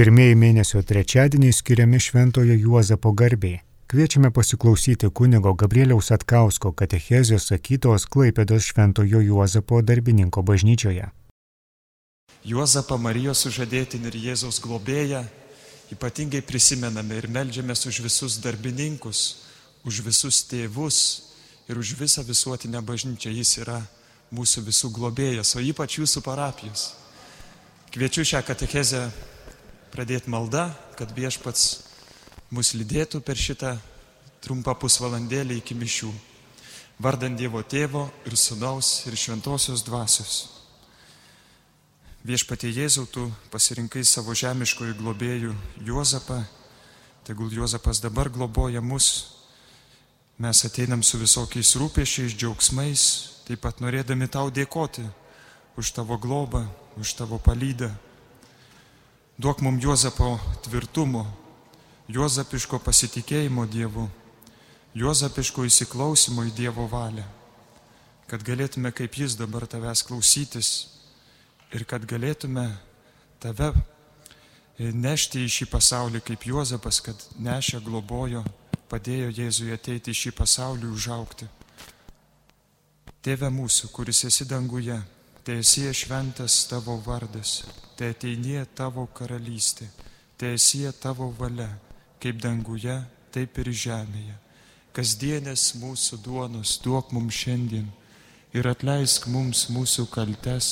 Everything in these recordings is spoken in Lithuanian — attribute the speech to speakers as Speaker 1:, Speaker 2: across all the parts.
Speaker 1: Pirmieji mėnesio trečiadieniai skiriami Šventojo Juozapo garbė. Kviečiame pasiklausyti kunigo Gabrieliaus Atkausko katechezijos sakytos Klaipėdos Šventojo Juozapo darbininko bažnyčioje.
Speaker 2: Juozapą Marijos sužadėtinį ir Jėzaus globėją ypatingai prisimename ir melžiamės už visus darbininkus, už visus tėvus ir už visą visuotinę bažnyčią. Jis yra mūsų visų globėjas, o ypač jūsų parapijos. Kviečiu šią katechezę pradėti maldą, kad viešpats mus lydėtų per šitą trumpą pusvalandėlį iki mišių. Vardant Dievo tėvo ir sunaus ir šventosios dvasios. Viešpatie Jėzau, tu pasirinkai savo žemiškojų globėjų Juozapą, tegul Juozapas dabar globoja mus. Mes ateinam su visokiais rūpešiais, džiaugsmais, taip pat norėdami tau dėkoti už tavo globą, už tavo palydą Duok mums Juozapo tvirtumo, Juozapiško pasitikėjimo Dievu, Juozapiško įsiklausimo į Dievo valią, kad galėtume kaip Jis dabar tavęs klausytis ir kad galėtume tave nešti į šį pasaulį kaip Juozapas, kad nešė, globojo, padėjo Jėzui ateiti į šį pasaulį užaukti. Tėve mūsų, kuris esi danguje, te esie šventas tavo vardas, te ateinie tavo karalystė, te esie tavo valia, kaip danguje, taip ir žemėje. Kasdienės mūsų duonos duok mums šiandien ir atleisk mums mūsų kaltes,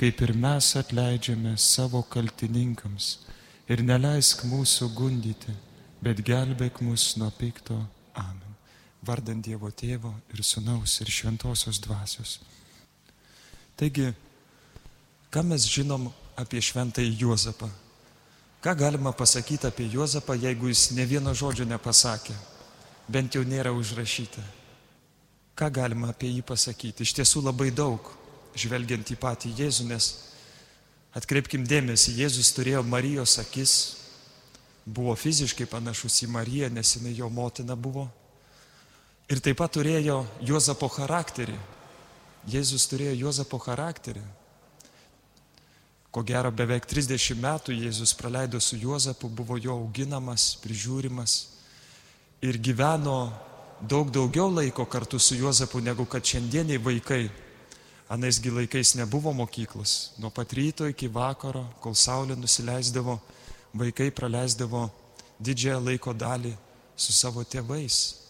Speaker 2: kaip ir mes atleidžiame savo kaltininkams. Ir neleisk mūsų gundyti, bet gelbėk mus nuo pikto. Amen. Vardant Dievo Tėvo ir Sūnaus ir Šventosios Dvasios. Taigi, ką mes žinom apie šventąjį Juozapą? Ką galima pasakyti apie Juozapą, jeigu jis ne vieno žodžio nepasakė, bent jau nėra užrašyta? Ką galima apie jį pasakyti? Iš tiesų labai daug, žvelgiant į patį Jėzų, nes atkreipkim dėmesį, Jėzus turėjo Marijos akis, buvo fiziškai panašus į Mariją, nes jinai jo motina buvo. Ir taip pat turėjo Juozapo charakterį, Jėzus turėjo Juozapo charakterį. Ko gero, beveik 30 metų Jėzus praleido su Juozapu, buvo jo auginamas, prižiūrimas ir gyveno daug daugiau laiko kartu su Juozapu, negu kad šiandieniai vaikai. Anaisgi laikais nebuvo mokyklos. Nuo pat ryto iki vakaro, kol saulė nusileisdavo, vaikai praleisdavo didžiąją laiko dalį su savo tėvais.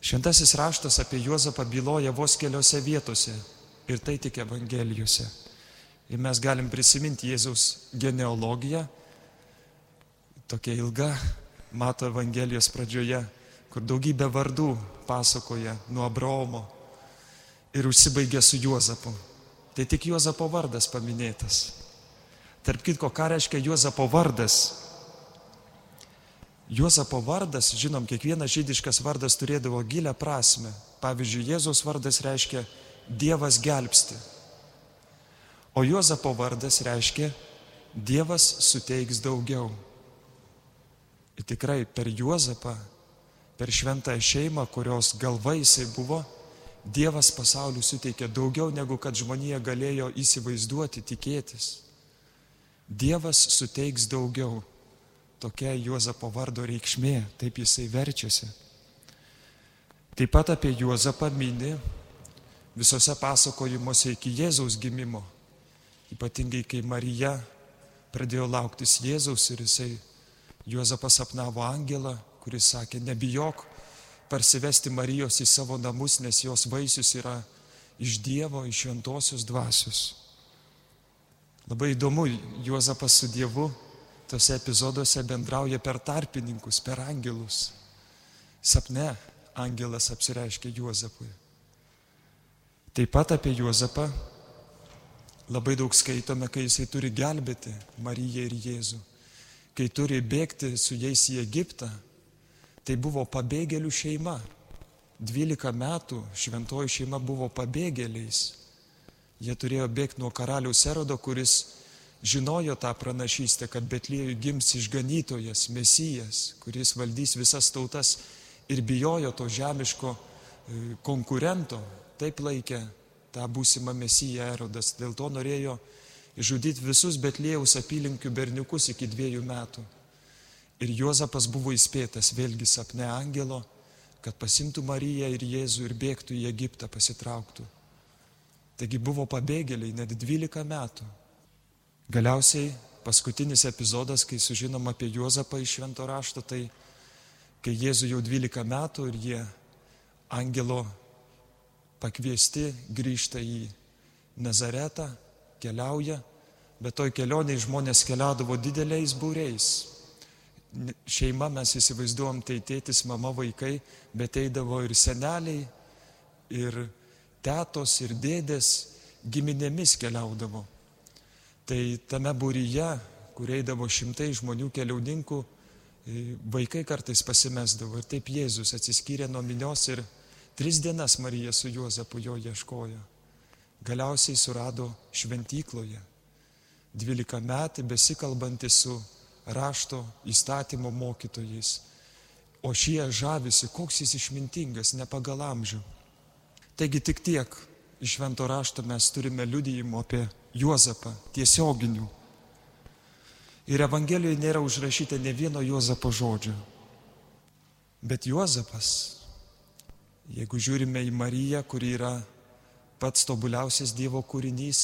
Speaker 2: Šventasis raštas apie Juozapą byloja vos keliose vietose ir tai tik Evangelijose. Ir mes galim prisiminti Jėzaus genealogiją, tokia ilga, mato Evangelijos pradžioje, kur daugybė vardų pasakoja nuo Abraomo ir užsibaigia su Juozapu. Tai tik Juozapo vardas paminėtas. Tarp kitko, ką reiškia Juozapo vardas? Juozapo vardas, žinom, kiekvienas žydiškas vardas turėdavo gilę prasme. Pavyzdžiui, Jėzaus vardas reiškia Dievas gelbsti. O Juozapo vardas reiškia Dievas suteiks daugiau. Ir tikrai per Juozapą, per šventąją šeimą, kurios galva jisai buvo, Dievas pasauliu suteikė daugiau negu kad žmonija galėjo įsivaizduoti, tikėtis. Dievas suteiks daugiau. Tokia Juozapo vardo reikšmė, taip jisai verčiasi. Taip pat apie Juozapą mini visose pasakojimuose iki Jėzaus gimimo. Ypatingai, kai Marija pradėjo lauktis Jėzaus ir jisai Juozapas sapnavo angelą, kuris sakė, nebijok parsivesti Marijos į savo namus, nes jos vaisius yra iš Dievo, iš šventosios dvasios. Labai įdomu, Juozapas su Dievu tose epizoduose bendrauja per tarpininkus, per angelus. Sapne angelas apsireiškia Juozapui. Taip pat apie Juozapą labai daug skaitome, kai jisai turi gelbėti Mariją ir Jėzų, kai turi bėgti su jais į Egiptą. Tai buvo pabėgėlių šeima. 12 metų šventoji šeima buvo pabėgėliais. Jie turėjo bėgti nuo karaliaus Erodo, kuris žinojo tą pranašystę, kad Betlėjui gims išganytojas, mesijas, kuris valdys visas tautas ir bijojo to žemiško e, konkurento, taip laikė tą būsimą mesiją erodas. Dėl to norėjo išžudyti visus Betlėjaus apylinkių berniukus iki dviejų metų. Ir Juozapas buvo įspėtas vėlgi sapne angelo, kad pasimtų Mariją ir Jėzų ir bėgtų į Egiptą pasitrauktų. Taigi buvo pabėgėliai net 12 metų. Galiausiai paskutinis epizodas, kai sužinom apie Juozapą iš švento rašto, tai kai Jėzų jau 12 metų ir jie angelo pakviesti grįžta į Nazaretą, keliauja, bet toj kelioniai žmonės keliaudavo dideliais būreis. Šeima mes įsivaizduom, tai tėtis, mama, vaikai, bet eidavo ir seneliai, ir tetos, ir dėdės giminėmis keliaudavo. Tai tame būryje, kur eidavo šimtai žmonių keliaudininkų, vaikai kartais pasimesdavo. Ir taip Jėzus atsiskyrė nuo minios ir tris dienas Marija su Juozapu jo ieškojo galiausiai surado šventykloje. 12 metai besikalbanti su rašto įstatymo mokytojais. O šie žavisi, koks jis išmintingas, ne pagal amžių. Taigi tik tiek iš švento rašto mes turime liudijimo apie Juozapą, tiesioginių. Ir Evangelijoje nėra užrašyta ne vieno Juozapo žodžio. Bet Juozapas, jeigu žiūrime į Mariją, kuri yra pats tobuliausias Dievo kūrinys,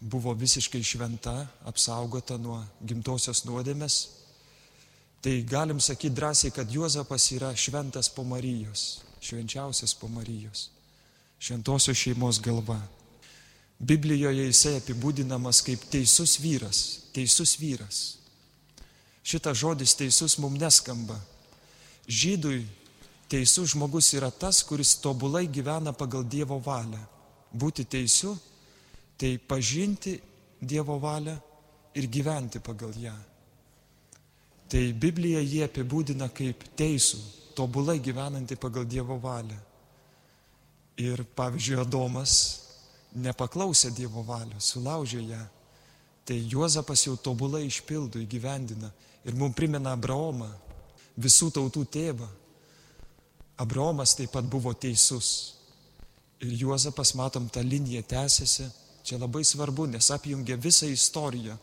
Speaker 2: buvo visiškai šventa, apsaugota nuo gimtosios nuodėmės, tai galim sakyti drąsiai, kad Juozapas yra šventas po Marijos, švenčiausias po Marijos, šventosios šeimos galva. Biblijoje jisai apibūdinamas kaip teisus vyras, teisus vyras. Šitas žodis teisus mums neskamba. Žydui teisus žmogus yra tas, kuris tobulai gyvena pagal Dievo valią būti teisiu, tai pažinti Dievo valią ir gyventi pagal ją. Tai Biblija jie apibūdina kaip teisų, tobulai gyvenantį pagal Dievo valią. Ir pavyzdžiui, Adomas nepaklausė Dievo valios, sulaužė ją. Tai Juozapas jau tobulai išpildo, įgyvendina ir mums primena Abraomą, visų tautų tėvą. Abraomas taip pat buvo teisus. Ir Juozapas, matom, ta linija tęsiasi. Čia labai svarbu, nes apjungia visą istoriją.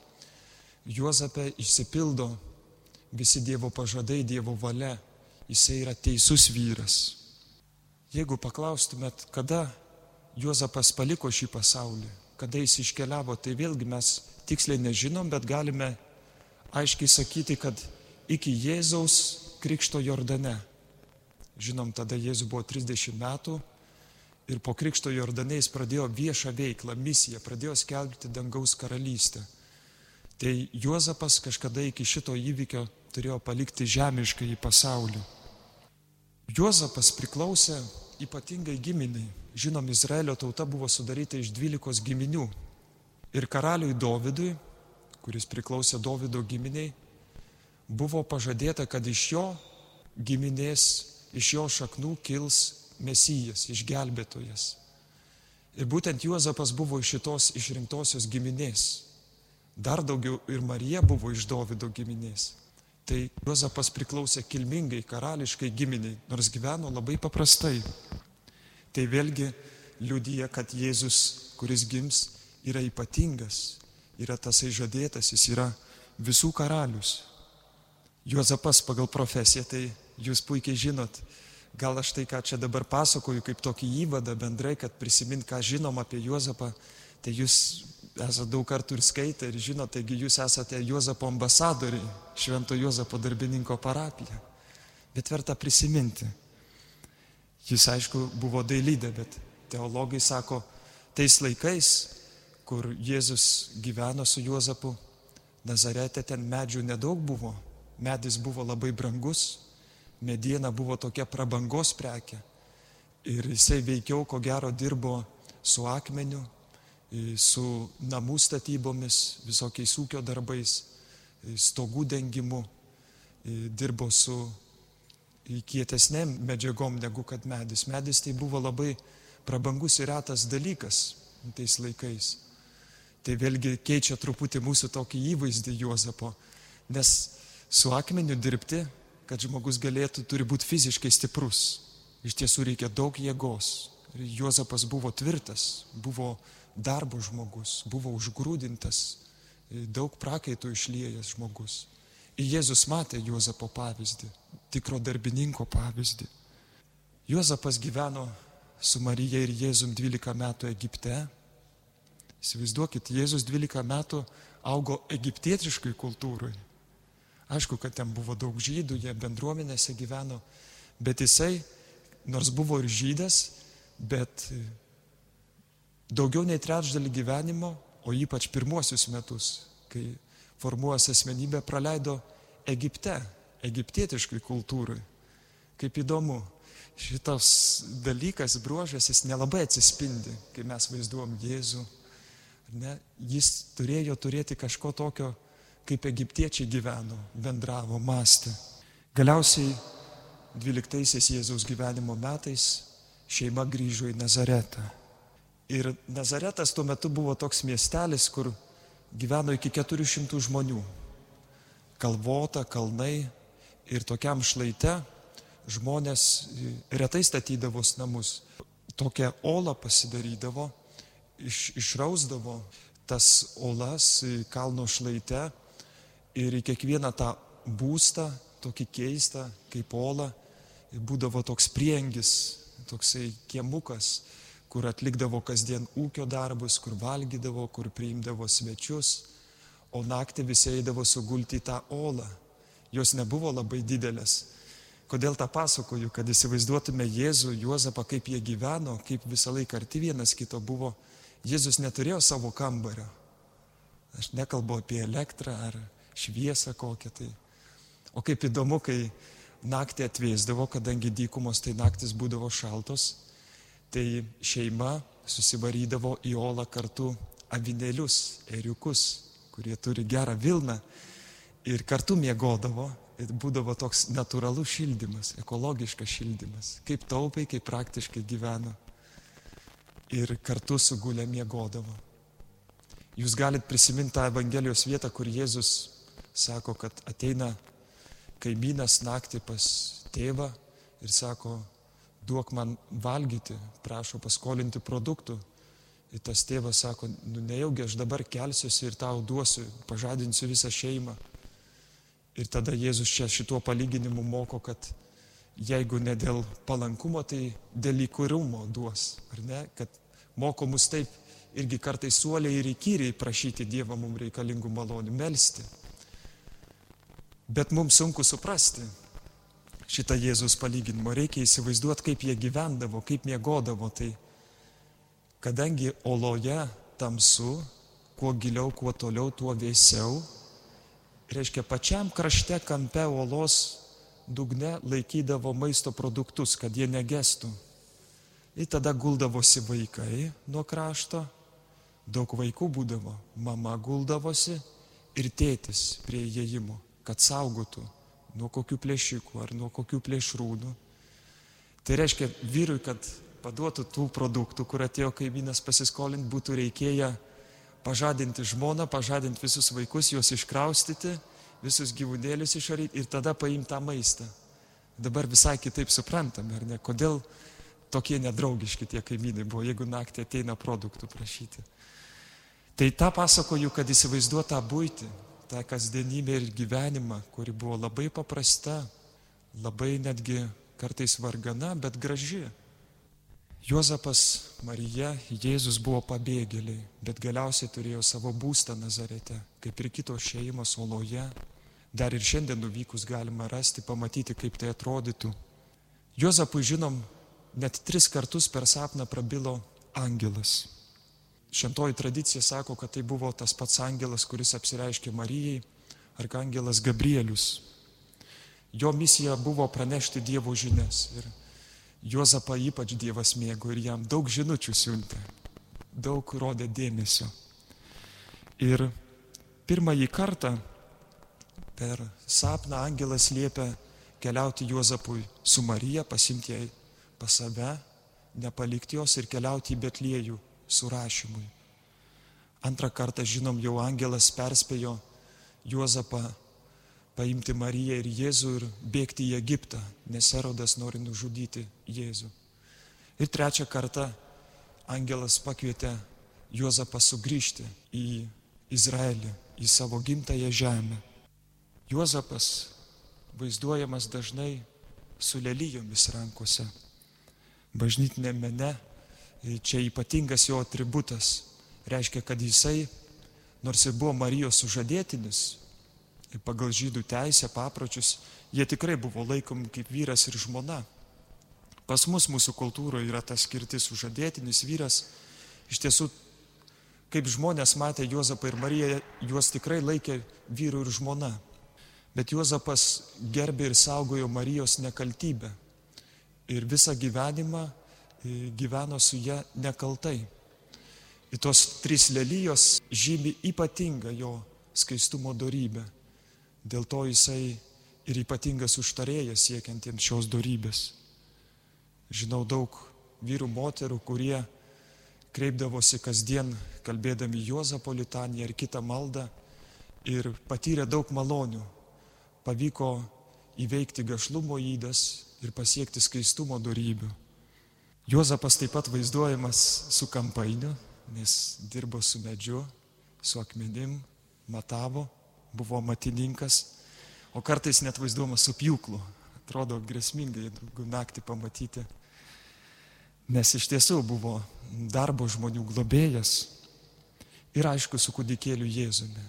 Speaker 2: Juozapė išsipildo visi Dievo pažadai, Dievo valia. Jisai yra teisus vyras. Jeigu paklaustumėt, kada Juozapas paliko šį pasaulį, kada jis iškeliavo, tai vėlgi mes tiksliai nežinom, bet galime aiškiai sakyti, kad iki Jėzaus krikšto Jordane. Žinom, tada Jėzus buvo 30 metų, ir po Krikšto Jordaniais pradėjo viešą veiklą, misiją, pradėjo skelbti dangaus karalystę. Tai Juozapas kažkada iki šito įvykio turėjo palikti žemišką į pasaulį. Juozapas priklausė ypatingai giminiai. Žinom, Izraelio tauta buvo sudaryta iš dvylikos giminių. Ir karaliui Dovydui, kuris priklausė Dovido giminiai, buvo pažadėta, kad iš jo giminės, iš jo šaknų kils mesijas, išgelbėtojas. Ir būtent Juozapas buvo iš šitos išrinktosios giminės. Dar daugiau ir Marija buvo iš Dovido giminės. Tai Juozapas priklausė kilmingai, karališkai giminiai, nors gyveno labai paprastai. Tai vėlgi liudyja, kad Jėzus, kuris gims, yra ypatingas, yra tasai žadėtas, jis yra visų karalius. Juozapas pagal profesiją, tai jūs puikiai žinot, Gal aš tai, ką čia dabar pasakoju, kaip tokį įvadą bendrai, kad prisimint, ką žinom apie Juozapą, tai jūs esate daug kartų ir skaitę ir žinote, taigi jūs esate Juozapo ambasadoriai, Švento Juozapo darbininko parapija. Bet verta prisiminti. Jis, aišku, buvo dailydė, bet teologai sako, tais laikais, kur Jėzus gyveno su Juozapu, Nazarete ten medžių nedaug buvo, medis buvo labai brangus, mediena buvo tokia prabangos prekė. Ir jisai veikiau, ko gero, dirbo su akmeniu, su namų statybomis, visokiais ūkio darbais, stogų dengimu, dirbo su kietesnėm medžiagom negu kad medis. Medis tai buvo labai prabangus ir retas dalykas tais laikais. Tai vėlgi keičia truputį mūsų tokį įvaizdį Juozapo, nes su akmeniu dirbti kad žmogus galėtų, turi būti fiziškai stiprus. Iš tiesų reikia daug jėgos. Juozapas buvo tvirtas, buvo darbo žmogus, buvo užgrūdintas, daug prakaitų išliejęs žmogus. Ir Jėzus matė Juozapo pavyzdį, tikro darbininko pavyzdį. Juozapas gyveno su Marija ir Jėzum 12 metų Egipte. Įsivaizduokit, Jėzus 12 metų augo egiptietiškai kultūrai. Aišku, kad ten buvo daug žydų, jie bendruomenėse gyveno, bet jisai, nors buvo ir žydas, bet daugiau nei trečdalį gyvenimo, o ypač pirmuosius metus, kai formuosi asmenybę, praleido Egipte, egiptietiškai kultūrai. Kaip įdomu, šitas dalykas, bruožas, jis nelabai atsispindi, kai mes vaizduom Jėzų. Ne? Jis turėjo turėti kažko tokio, kaip egiptiečiai gyveno, bendravo, mąstė. Galiausiai 12 Jėzaus gyvenimo metais šeima grįžo į Nazaretą. Ir Nazaretas tuo metu buvo toks miestelis, kur gyveno iki 400 žmonių. Kalvota, kalnai ir tokiam šlaite žmonės retai statydavos namus. Tokią olą pasidarydavo, iš, išrausdavo tas olas kalno šlaite ir į kiekvieną tą būstą, tokį keistą, kaip olą, būdavo toks priengis, toksai kiemukas, kur atlikdavo kasdien ūkio darbus, kur valgydavo, kur priimdavo svečius, o naktį visi eidavo sugulti į tą olą. Jos nebuvo labai didelės. Kodėl tą pasakoju, kad įsivaizduotume Jėzų, Juozapą, kaip jie gyveno, kaip visą laiką arti vienas kito buvo. Jėzus neturėjo savo kambario. Aš nekalbu apie elektrą ar šviesą kokią tai. O kaip įdomu, kai naktį atvėsdavo, kadangi dykumos tai naktis būdavo šaltos, tai šeima susivarydavo į olą kartu avinėlius, eriukus, kurie turi gerą vilną ir kartu miegodavo. Ir būdavo toks natūralus šildymas, ekologiškas šildymas, kaip taupiai, kaip praktiškai gyveno. Ir kartu sugulę miegodavo. Jūs galite prisiminti tą Evangelijos vietą, kur Jėzus sako, kad ateina kaimynas naktį pas tėvą ir sako, duok man valgyti, prašo paskolinti produktų. Ir tas tėvas sako, nu nejaugi aš dabar kelsiuosi ir tau duosiu, pažadinsiu visą šeimą. Ir tada Jėzus čia šituo palyginimu moko, kad jeigu ne dėl palankumo, tai dėl įkūrumo duos, ar ne? Kad moko mus taip irgi kartais suoliai ir įkyriai prašyti Dievą mums reikalingų malonių, melstį. Bet mums sunku suprasti, šitą Jėzus palyginimą. Reikia įsivaizduoti, kaip jie gyvendavo, kaip miegodavo. Tai kadangi oloje tamsu, kuo giliau, kuo toliau, tuo vėsiau, reiškia pačiam krašte kampe olos dugne laikydavo maisto produktus, kad jie negestų. Ir tada guldavosi vaikai nuo krašto, daug vaikų būdavo, mama guldavosi ir tėtis prie įėjimo, kad saugotų nuo kokių plėšikų ar nuo kokių plėšrūnų. Tai reiškia vyrui, kad paduotų tų produktų, kur atėjo kaimynas pasiskolinti, būtų reikėję pažadinti žmoną, pažadinti visus vaikus, juos iškraustyti, visus gyvūnėlius išaryti ir tada paimti tą maistą. Dabar visai kitaip suprantame, ar ne? Kodėl tokie nedraugiški tie kaimynai buvo, jeigu naktį ateina produktų prašyti. Tai tą pasakoju, kad įsivaizduotą būti, tą kasdienybę ir gyvenimą, kuri buvo labai paprasta, labai netgi kartais vargana, bet graži. Juozapas, Marija, Jėzus buvo pabėgėliai, bet galiausiai turėjo savo būstą Nazarete, kaip ir kitos šeimos oloje. Dar ir šiandien nuvykus galima rasti, pamatyti, kaip tai atrodytų. Juozapui žinom, net tris kartus per sapną prabilo angelas. Šventoji tradicija sako, kad tai buvo tas pats angelas, kuris apsireiškė Marijai, arkangelas Gabrielius. Jo misija buvo pranešti Dievo žinias ir Juozapą ypač Dievas mėgo ir jam daug žinučių siuntė, daug rodė dėmesio. Ir pirmąjį kartą per sapną angelas liepia keliauti Juozapui su Marija, pasimti jai pas save, nepalikti jos ir keliauti į Betliejų surašymui. Antrą kartą, žinom, jau angelas perspėjo Juozapą paimti Mariją ir Jėzų ir bėgti į Egiptą, nes Erodas nori nužudyti Jėzų. Ir trečią kartą angelas pakvietė Juozapą sugrįžti į Izraelį, į savo gimtąją žemę. Juozapas vaizduojamas dažnai su lelyjomis rankose. Bažnytinė mene čia ypatingas jo atributas. Reiškia, kad jisai, nors ir buvo Marijos sužadėtinis, pagal žydų teisę, papročius, jie tikrai buvo laikomi kaip vyras ir žmona. Pas mus mūsų kultūroje yra tas skirtis sužadėtinis vyras. Iš tiesų, kaip žmonės matė Juozapą ir Mariją, juos tikrai laikė vyru ir žmona. Bet Juozapas gerbė ir saugojo Marijos nekaltybę. Ir visą gyvenimą gyveno su ją nekaltai. Ir tos trys lelyjos žymi ypatingą jo skaistumo darybę. Dėl to jisai ir ypatingas užtarėjas siekiantiems šios darybės. Žinau daug vyrų, moterų, kurie kreipdavosi kasdien, kalbėdami Juozapo litaniją ar kitą maldą ir patyrė daug malonių. Pavyko įveikti gašlumo įdas ir pasiekti skaistumo darybių. Juozapas taip pat vaizduojamas su kampainiu, nes dirbo su medžiu, su akmenim, matavo, buvo matininkas, o kartais net vaizduojamas su pjūklu. Atrodo grėsmingai, jeigu naktį pamatyti nes iš tiesų buvo darbo žmonių globėjas ir aišku su kūdikėliu Jėzumi,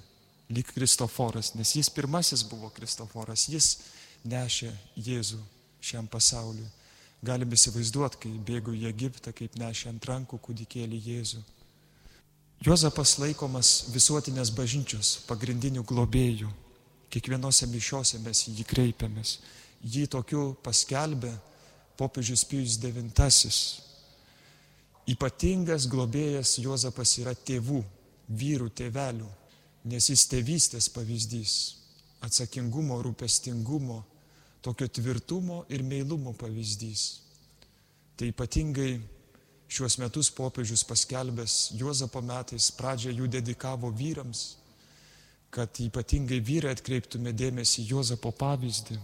Speaker 2: lyg Kristoforas, nes jis pirmasis buvo Kristoforas, jis nešė Jėzų šiam pasauliu. Galime įsivaizduoti, kai bėgo į Egiptą, kaip nešė ant rankų kūdikėlį Jėzų. Juozapas laikomas visuotinės bažnyčios pagrindinių globėjų. Kiekvienose mišiose mes jį kreipiamės. Jį tokiu paskelbė popiežius Pijus IX Ypatingas globėjas Juozapas yra tėvų, vyrų, tėvelių, nes jis tėvystės pavyzdys, atsakingumo, rūpestingumo, tokio tvirtumo ir meilumo pavyzdys. Tai ypatingai šiuos metus popiežius paskelbęs Juozapo metais pradžią jų dedikavo vyrams, kad ypatingai vyrai atkreiptume dėmesį Juozapo pavyzdį,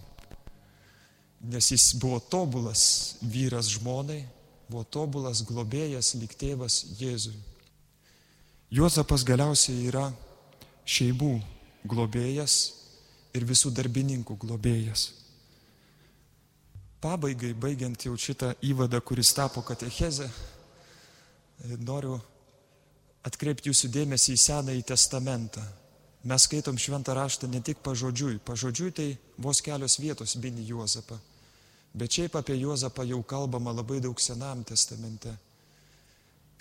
Speaker 2: nes jis buvo tobulas vyras žmonai, buvo tobulas globėjas, lyg tėvas Jėzui. Juozapas galiausiai yra šeimų globėjas ir visų darbininkų globėjas. Pabaigai, baigiant jau šitą įvadą, kuris tapo katecheze, noriu atkreipti jūsų dėmesį į Senąjį testamentą. Mes skaitom šventą raštą ne tik pažodžiui, pažodžiui tai vos kelios vietos mini Juozapą. Bet šiaip apie Juozapą jau kalbama labai daug Senam testamente.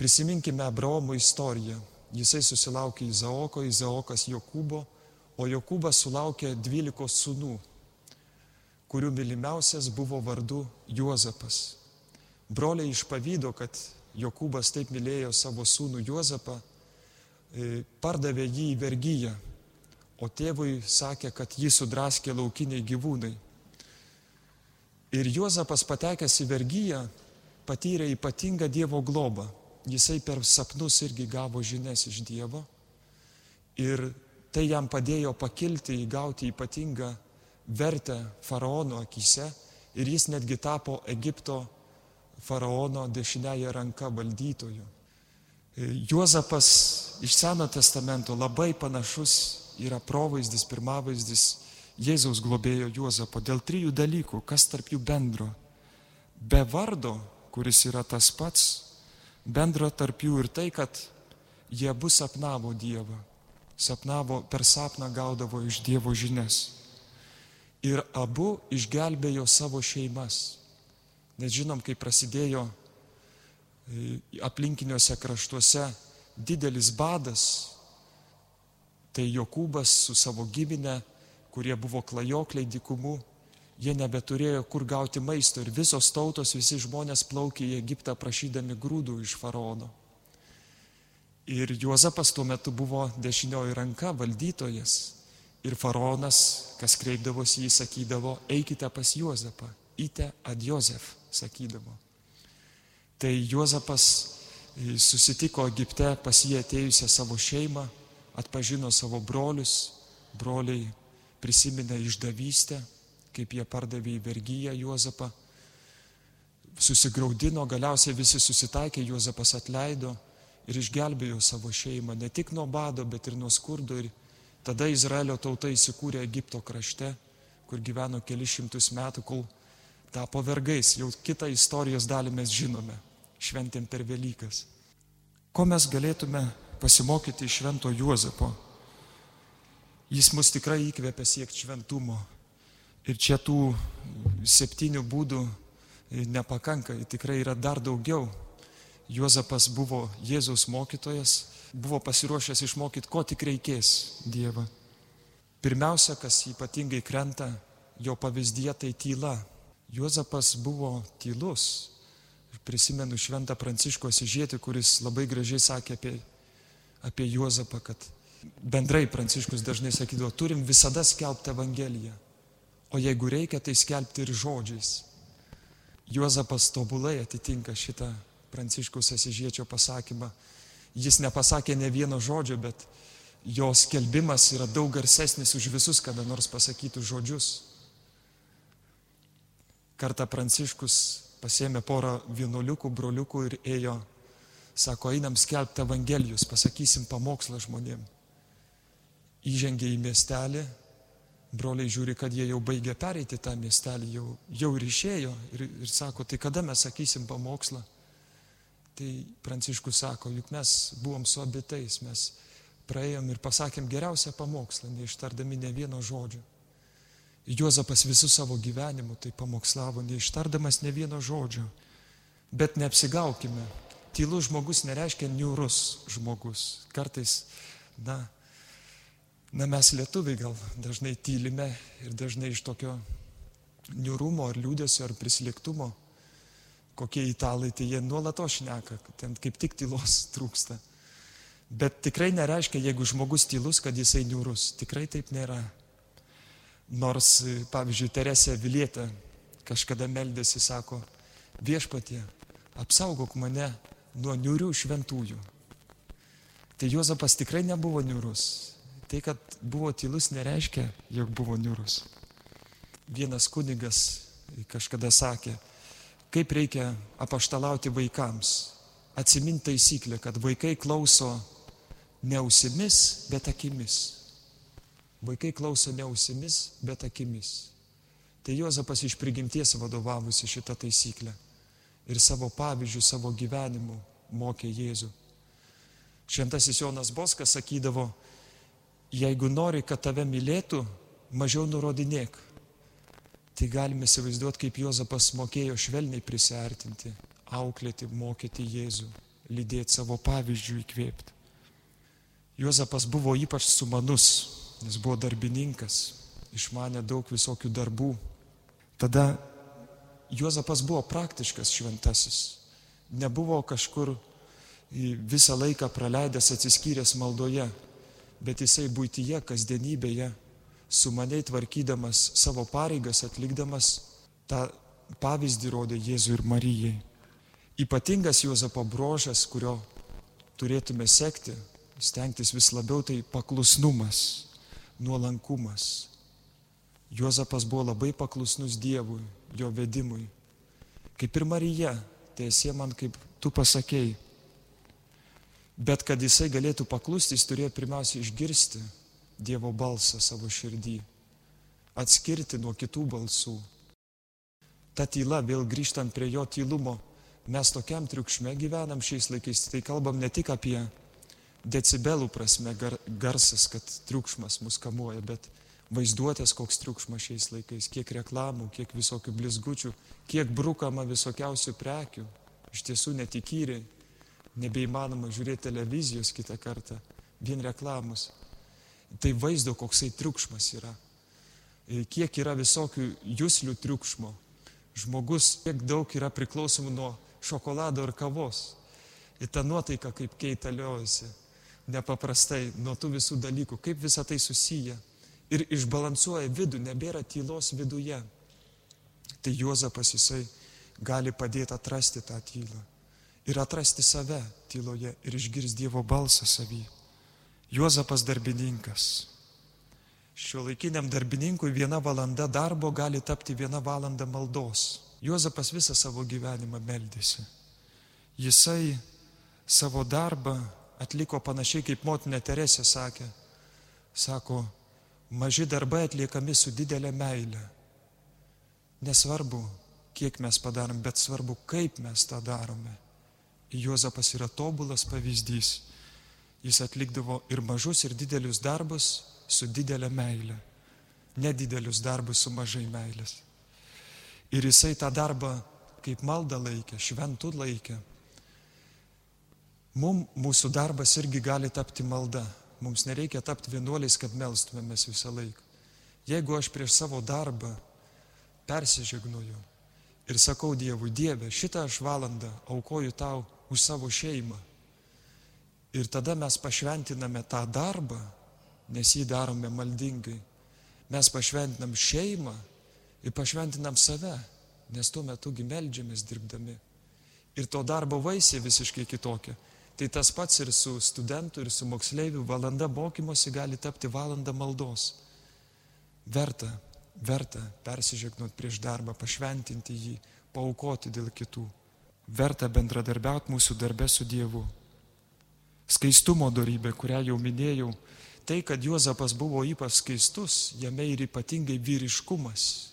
Speaker 2: Prisiminkime Abraomo istoriją. Jisai susilaukė Izaoko, Izaokas Jokūbo, o Jokūbas sulaukė dvylikos sūnų, kurių mylimiausias buvo vardu Juozapas. Broliai išpavydo, kad Jokūbas taip mylėjo savo sūnų Juozapą, e, pardavė jį į vergyją, o tėvui sakė, kad jį sudraskė laukiniai gyvūnai. Ir Juozapas patekęs į vergyją patyrė ypatingą Dievo globą. Jisai per sapnus irgi gavo žinias iš Dievo. Ir tai jam padėjo pakilti, įgauti ypatingą vertę faraono akise. Ir jis netgi tapo Egipto faraono dešinėje ranka valdytoju. Juozapas iš Seno testamento labai panašus yra provaizdis, pirmavaizdis Jėzaus globėjo Juozapo dėl trijų dalykų, kas tarp jų bendro. Be vardo, kuris yra tas pats, bendro tarp jų ir tai, kad jie bus sapnavo Dievą. Sapnavo, per sapną gaudavo iš Dievo žinias. Ir abu išgelbėjo savo šeimas. Nes žinom, kai prasidėjo e, aplinkiniuose kraštuose didelis badas, tai Jokūbas su savo giminė kurie buvo klajokliai dikumų, jie nebeturėjo kur gauti maisto ir visos tautos, visi žmonės plaukė į Egiptą prašydami grūdų iš faraono. Ir Juozapas tuo metu buvo dešinioji ranka valdytojas. Ir faraonas, kas kreipdavosi jį, sakydavo, eikite pas Juozapą, ite ad Jozef, sakydavo. Tai Juozapas e, susitiko Egipte pas jį atėjusią savo šeimą, atpažino savo brolius, broliai prisiminė išdavystę, kaip jie pardavė į vergyją Juozapą, susigaudino, galiausiai visi susitaikė, Juozapas atleido ir išgelbėjo savo šeimą ne tik nuo bado, bet ir nuo skurdo. Ir tada Izraelio tauta įsikūrė Egipto krašte, kur gyveno keli šimtus metų, kol tapo vergais. Jau kitą istorijos dalį mes žinome, šventėm per Velykas. Ko mes galėtume pasimokyti iš švento Juozapo? Jis mus tikrai įkvėpia siekti šventumo. Ir čia tų septynių būdų nepakanka, tikrai yra dar daugiau. Juozapas buvo Jėzaus mokytojas, buvo pasiruošęs išmokyti, ko tik reikės Dievą. Pirmiausia, kas ypatingai krenta jo pavyzdyje, tai tyla. Juozapas buvo tylus. Prisimenu šventą Pranciškų Asižėtį, kuris labai gražiai sakė apie, apie Juozapą, kad bendrai Pranciškus dažnai sakydavo, turim visada skelbti Evangeliją. O jeigu reikia, tai skelbti ir žodžiais. Juozapas tobulai atitinka šitą Pranciškaus Asižiečio pasakymą. Jis nepasakė ne vieno žodžio, bet jo skelbimas yra daug garsesnis už visus kada nors pasakytų žodžius. Kartą Pranciškus pasėmė porą vienuoliukų, broliukų ir ėjo, sako, einam skelbti Evangelijus, pasakysim pamokslą žmonėm. Įžengė į miestelį, broliai žiūri, kad jie jau baigė pereiti tą miestelį, jau, jau ir išėjo ir, ir sako, tai kada mes sakysim pamokslą? Tai Pranciškus sako, juk mes buvom su abitais, mes praėjom ir pasakėm geriausią pamokslą, neištardami ne vieno žodžio. Juozapas visų savo gyvenimu tai pamokslavo, neištardamas ne vieno žodžio. Bet neapsigaukime, tylus žmogus nereiškia niūrus žmogus. Kartais, na, na mes lietuviai gal dažnai tylime ir dažnai iš tokio niūrumo ar liūdėsio ar prislėgtumo kokie italai, tai jie nuolato šneka, ten kaip tik tylos trūksta. Bet tikrai nereiškia, jeigu žmogus tylus, kad jisai niūrus. Tikrai taip nėra. Nors, pavyzdžiui, Teresė Vilietė kažkada meldėsi, sako, viešpatie, apsaugok mane nuo niūrių šventųjų. Tai Juozapas tikrai nebuvo niūrus. Tai, kad buvo tylus, nereiškia, jog buvo niūrus. Vienas kunigas kažkada sakė, kaip reikia apaštalauti vaikams. Atsiminti taisyklę, kad vaikai klauso ne ausimis, bet akimis. Vaikai klauso ne ausimis, bet akimis. Tai Juozapas iš prigimties vadovavusi šitą taisyklę ir savo pavyzdžių, savo gyvenimu mokė Jėzų. Šventasis Jonas Boskas sakydavo, jeigu nori, kad tave mylėtų, mažiau nurodinėk, Tai galime įsivaizduoti, kaip Jozapas mokėjo švelniai prisartinti, auklėti, mokyti Jėzų, lydėti savo pavyzdžių įkvėpti. Jozapas buvo ypač sumanus, nes buvo darbininkas, išmanė daug visokių darbų. Tada Jozapas buvo praktiškas šventasis, nebuvo kažkur visą laiką praleidęs atsiskyręs maldoje, bet jisai būtyje, kasdienybėje sumaniai tvarkydamas savo pareigas, atlikdamas tą pavyzdį rodė Jėzui ir Marijai. Ypatingas Juozapo brožas, kurio turėtume sekti, stengtis vis labiau, tai paklusnumas, nuolankumas. Juozapas buvo labai paklusnus Dievui, jo vedimui. Kaip ir Marija, tiesie man, kaip tu pasakėjai. Bet kad jisai galėtų paklusti, jis turėjo pirmiausia išgirsti Dievo balsą savo širdį, atskirti nuo kitų balsų. Ta tyla, vėl grįžtant prie jo tylumo, mes tokiam triukšme gyvenam šiais laikais, tai kalbam ne tik apie decibelų prasme gar, garsas, kad triukšmas mus kamuoja, bet vaizduotės koks triukšmas šiais laikais, kiek reklamų, kiek visokių blizgučių, kiek brukama visokiausių prekių, iš tiesų netikyriai, nebeįmanoma žiūrėti televizijos kitą kartą, vien reklamos tai vaizdo, koksai triukšmas yra. E, kiek yra visokių jūslių triukšmo. Žmogus kiek daug yra priklausomų nuo šokolado ir kavos. Ir ta nuotaika kaip keitaliojasi. Nepaprastai nuo tų visų dalykų, kaip visa tai susiję. Ir išbalansuoja vidų, nebėra tylos viduje. Tai Juozapas jisai gali padėti atrasti tą tylą. Ir atrasti save tyloje ir išgirsti Dievo balsą savyje. Juozapas darbininkas. Šio laikiniam darbininkui viena valanda darbo gali tapti viena valanda maldos. Juozapas visą savo gyvenimą meldėsi. Jisai savo darbą atliko panašiai kaip motina Teresė sakė. Sako, maži darbai atliekami su didelė meile. Nesvarbu, kiek mes padarom, bet svarbu, kaip mes tą darome. Juozapas yra tobulas pavyzdys. Jis atlikdavo ir mažus, ir didelius darbus su didelė meile. Nedidelius darbus su mažai meilės. Ir jisai tą darbą kaip maldą laikė, šventų laikė. Mums mūsų darbas irgi gali tapti malda. Mums nereikia tapti vienuoliais, kad melstumėmės visą laiką. Jeigu aš prieš savo darbą persižegnoju ir sakau Dievui, Dieve, šitą aš valandą aukoju tau už savo šeimą. Ir tada mes pašventiname tą darbą, nes jį darome maldingai. Mes pašventinam šeimą ir pašventinam save, nes tuo metu gimeldžiamės dirbdami. Ir to darbo vaisiai visiškai kitokia. Tai tas pats ir su studentu, ir su moksleiviu valanda mokymosi gali tapti valanda maldos. Verta, verta persižegnot prieš darbą, pašventinti jį, paukoti dėl kitų. Verta bendradarbiauti mūsų darbę su Dievu. Skaistumo darybė, kurią jau minėjau, tai, kad Juozapas buvo ypač skaistus, jame ir ypatingai vyriškumas,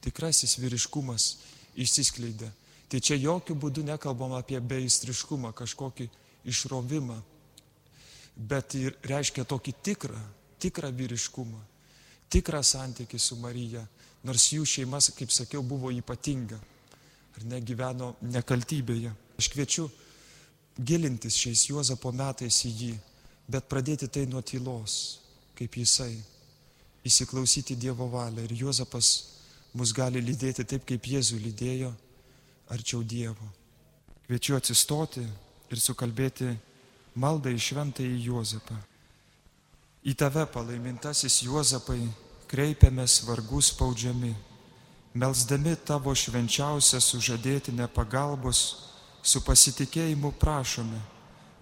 Speaker 2: tikrasis vyriškumas išsiskleidė. Tai čia jokių būdų nekalbam apie beistriškumą, kažkokį išrovimą, bet ir reiškia tokį tikrą, tikrą vyriškumą, tikrą santykį su Marija, nors jų šeimas, kaip sakiau, buvo ypatinga, ar negyveno nekaltybėje. Aš kviečiu gilintis šiais Juozapo metais į jį, bet pradėti tai nuo tylos, kaip jisai, įsiklausyti Dievo valią. Ir Juozapas mus gali lydėti taip, kaip Jėzų lydėjo, arčiau Dievo. Kviečiu atsistoti ir sukalbėti maldą į šventąjį Juozapą. Į tave palaimintasis Juozapai kreipiamės vargus spaudžiami, melsdami tavo švenčiausią sužadėtinę pagalbos, su pasitikėjimu prašome,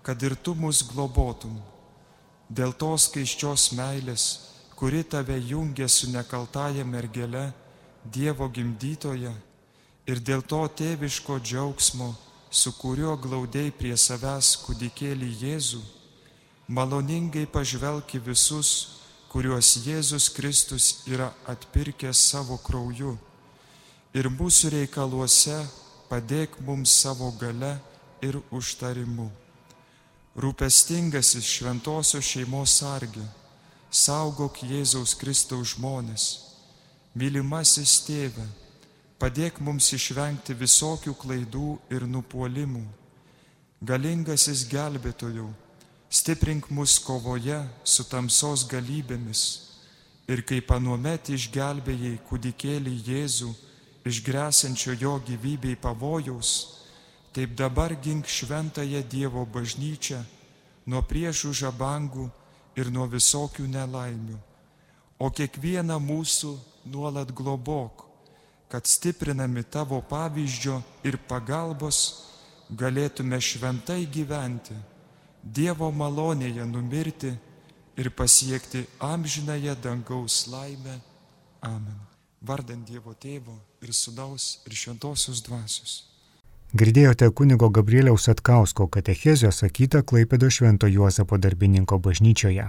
Speaker 2: kad ir tu mus globotum dėl tos keiščios meilės, kuri tave jungia su nekaltaja mergele, Dievo gimdytoje, ir dėl to tėviško džiaugsmo, su kuriuo glaudai prie savęs kūdikėlį Jėzų, maloningai pažvelki visus, kuriuos Jėzus Kristus yra atpirkęs savo krauju. Ir mūsų reikaluose padėk mums savo gale ir užtarimu. Rūpestingasis šventosios šeimos sargi, saugok Jėzaus Kristaus žmonės, mylimasis tėve, padėk mums išvengti visokių klaidų ir nupuolimų, galingasis gelbėtojų, stiprink mus kovoje su tamsos galybėmis. Ir kaip anuomet išgelbėjai kūdikėlį Jėzų iš grėsančio jo gyvybei pavojaus, Taip dabar gink šventąją Dievo bažnyčią nuo priešų žabangų ir nuo visokių nelaimių. O kiekvieną mūsų nuolat globok, kad stiprinami tavo pavyzdžio ir pagalbos galėtume šventai gyventi, Dievo malonėje numirti ir pasiekti amžinąją dangaus laimę. Amen. Vardant Dievo tėvo ir sudaus ir šventosios dvasios.
Speaker 1: Girdėjote kunigo Gabrieliaus Atkausko katechezio sakytą Klaipėdo Švento Juozapo darbininko bažnyčioje.